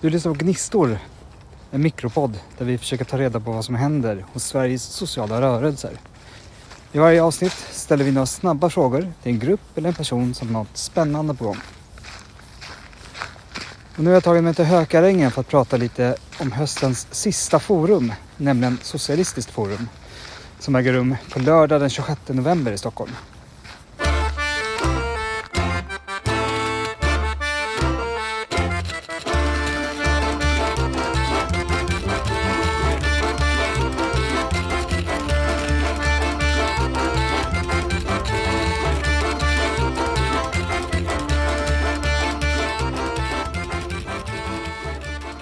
Du lyssnar på Gnistor, en mikropodd där vi försöker ta reda på vad som händer hos Sveriges sociala rörelser. I varje avsnitt ställer vi några snabba frågor till en grupp eller en person som har något spännande på gång. Och nu har jag tagit mig till Hökarängen för att prata lite om höstens sista forum, nämligen Socialistiskt forum, som äger rum på lördag den 26 november i Stockholm.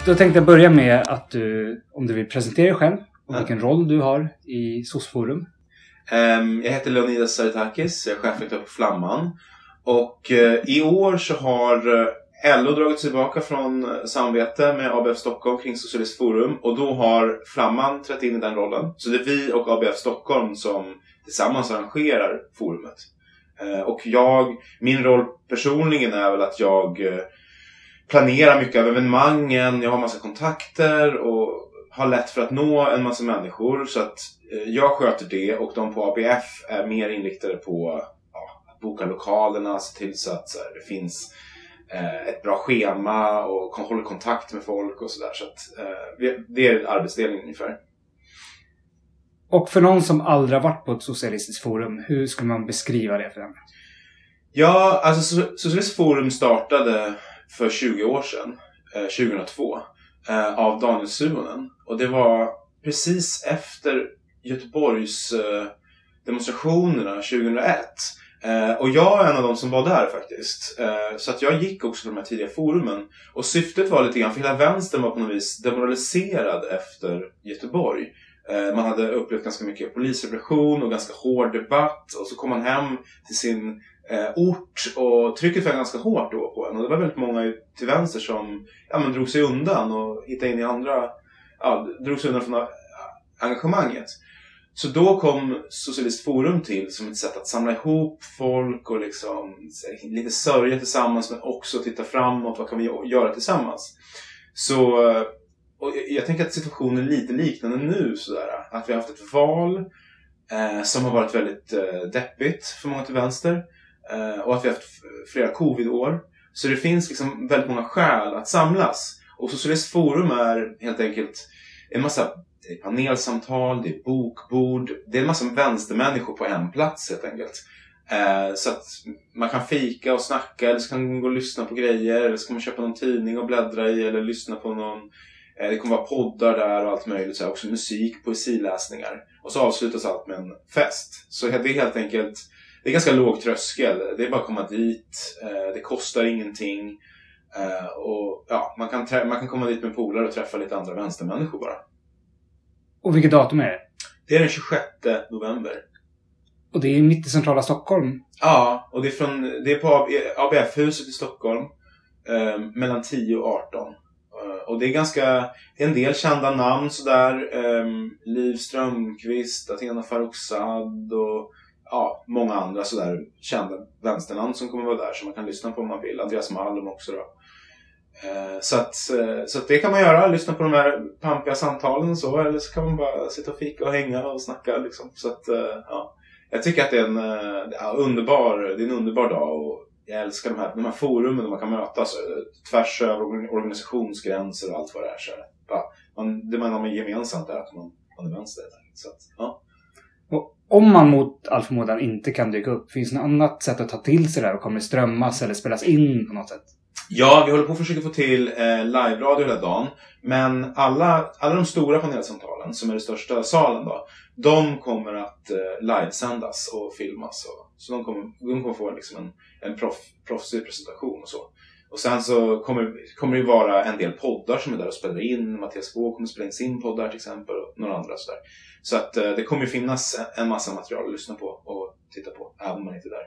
Då tänkte jag börja med att du, om du vill presentera dig själv och Ja. vilken roll du har i SOS-forum. Ehm, Jag heter Leonidas Saritakis, jag är chefredaktör på Flamman. Och eh, i år så har eh, LO dragit sig tillbaka från eh, samarbete med ABF Stockholm kring Socialistiskt Forum. Och då har Flamman trätt in i den rollen. Så det är vi och ABF Stockholm som tillsammans arrangerar forumet. Och jag, min roll personligen är väl att jag planerar mycket av evenemangen, jag har massa kontakter och har lätt för att nå en massa människor. Så att eh, jag sköter det och de på ABF är mer inriktade på ja, att boka lokalerna, se till så att så här, det finns eh, ett bra schema och håller kontakt med folk och sådär. Så att eh, det är arbetsdelningen ungefär. Och för någon som aldrig varit på ett socialistiskt forum, hur skulle man beskriva det för den? Ja, alltså So- Socialistiskt Forum startade för 20 år sedan, eh, 2002, eh, av Daniel Suhonen. Och det var precis efter Göteborgs eh, demonstrationerna 2001. Eh, och jag är en av de som var där faktiskt. Eh, så att jag gick också på de här tidiga forumen. Och syftet var lite grann, för hela vänstern var på något vis demoraliserad efter Göteborg. Eh, man hade upplevt ganska mycket polisrepression och ganska hård debatt. Och så kom man hem till sin eh, ort och trycket var ganska hårt då på en. Och det var väldigt många till vänster som ja, men drog sig undan och hittade in i andra, ja, drog sig undan från engagemanget. Så då kom Socialist Forum till som ett sätt att samla ihop folk och liksom lite sörja tillsammans men också titta framåt. Vad kan vi göra tillsammans? Så eh, och jag- jag tänker att situationen är lite liknande nu sådär. Att vi har haft ett val eh, som har varit väldigt eh, deppigt för många till vänster. Eh, och att vi har haft flera covid-år. Så det finns liksom väldigt många skäl att samlas. Och Socialist Forum är helt enkelt en massa det är panelsamtal, det är bokbord, det är en massa vänstermänniskor på en plats helt enkelt. Eh, så att man kan fika och snacka, eller så kan man gå och lyssna på grejer, eller så kan man köpa någon tidning och bläddra i, eller lyssna på någon eh, det kommer vara poddar där och allt möjligt. Så här, också musik, poesiläsningar. Och så avslutas allt med en fest. Så det är helt enkelt det är ganska låg tröskel. Det är bara att komma dit. Eh, det kostar ingenting. Eh, och ja, man kan, man kan komma dit med polare och träffa lite andra vänstermänniskor bara. Och vilket datum är det? Det är den 26 november. Och det är mitt i centrala Stockholm. Ja, och det är, från, det är på ABF-huset i Stockholm. Eh, mellan 10 och 18. Eh, och det är ganska, det är en del kända namn sådär. Eh, Liv Strömquist, Athena Farrokhzad och ja, många andra sådär kända vänsternamn som kommer vara där som man kan lyssna på om man vill. Andreas Malm också då. Eh, Så att, eh, så att det kan man göra, lyssna på de här pampiga samtalen och så. Eller så kan man bara sitta och fika och hänga och snacka liksom. Så att, eh, ja. Jag tycker att det är en eh, ja, underbar, det är en underbar dag och jag älskar de här, de här forumen där man kan mötas tvärs över organisationsgränser och allt vad det är. Så. Ja, man, det man har gemensamt är att man, man är vänster. Så att, ja. Om man mot all förmodan inte kan dyka upp, finns det något annat sätt att ta till sig det här? Och kommer det strömmas eller spelas in på något sätt? Ja, vi håller på att försöka få till eh, live-radio hela dagen. Men alla, alla de stora panelsamtalen, som är den största salen då, de kommer att eh, livesändas och filmas. Och, så de kommer, de kommer få liksom en, en proff, proffsig presentation och så. Och sen så kommer, kommer det ju vara en del poddar som är där och spelar in. Mattias Wå kommer spela in sin podd där till exempel och några andra sådär. Så att eh, det kommer finnas en, en massa material att lyssna på och titta på, även om man inte är där.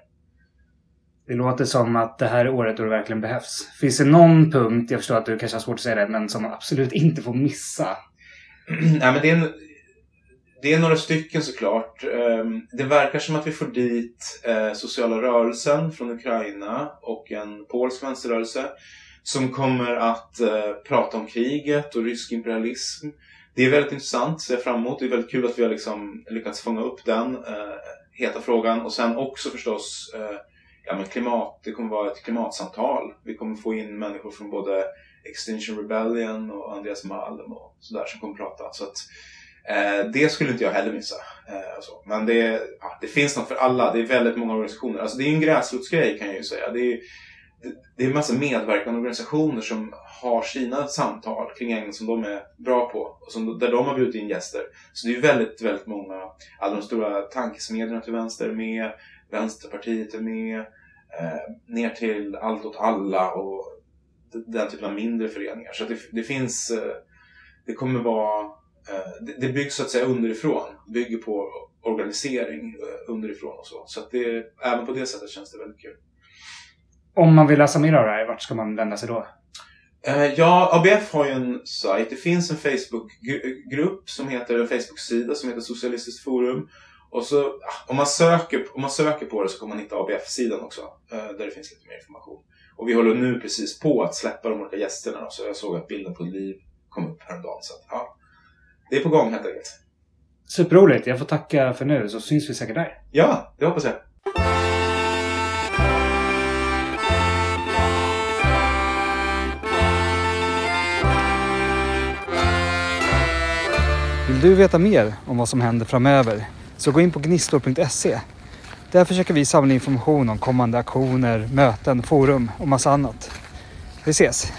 Det låter som att det här är året då det verkligen behövs. Finns det någon punkt, jag förstår att du kanske har svårt att säga det, men som man absolut inte får missa? Nej, men det är, en, det är några stycken såklart. Ehm, det verkar som att vi får dit eh, sociala rörelsen från Ukraina och en polsk vänsterrörelse. som kommer att eh, prata om kriget och rysk imperialism. Det är väldigt intressant, ser jag fram emot. Det är väldigt kul att vi har liksom lyckats fånga upp den eh, heta frågan. Och sen också förstås ja, men klimat. Det kommer vara ett klimatsamtal. Vi kommer få in människor från både Extinction Rebellion och Andreas Malm och sådär som kommer prata. Så att, Eh, det skulle inte jag heller missa. Eh, så. Men det, ja, det finns något för alla. Det är väldigt många organisationer. Alltså, det är en gräsrotsgrej kan jag ju säga. Det är, det, det är en massa medverkande organisationer som har sina samtal kring ämnen som de är bra på och som, där de har bjudit in gäster. Så det är väldigt, väldigt många, alla de stora tankesmedjorna till vänster är med, Vänsterpartiet är med, eh, ner till Allt åt alla och den typen av mindre föreningar. Så det, det finns, eh, det kommer vara, det, det byggs så att säga underifrån, bygger på organisering eh, underifrån och så. Så det, även på det sättet känns det väldigt kul. Om man vill läsa mer av det här, vart ska man vända sig då? Eh, ja, ABF har ju en sajt. Det finns en Facebookgrupp som heter, en Facebook-sida som heter Socialistiskt Forum. Och så, ah, om man, söker, om man söker på det så kommer man hitta ABF-sidan också. Eh, där det finns lite mer information. Och vi håller nu precis på att släppa de olika gästerna. Så jag såg att bilden på Liv kom upp häromdagen. Så att, ja, det är på gång helt enkelt. Superroligt. Jag får tacka för nu så syns vi säkert där. Ja, det hoppas jag. Vill du veta mer om vad som händer framöver så gå in på gnistor.se. Där försöker vi samla information om kommande aktioner, möten, forum och massa annat. Vi ses!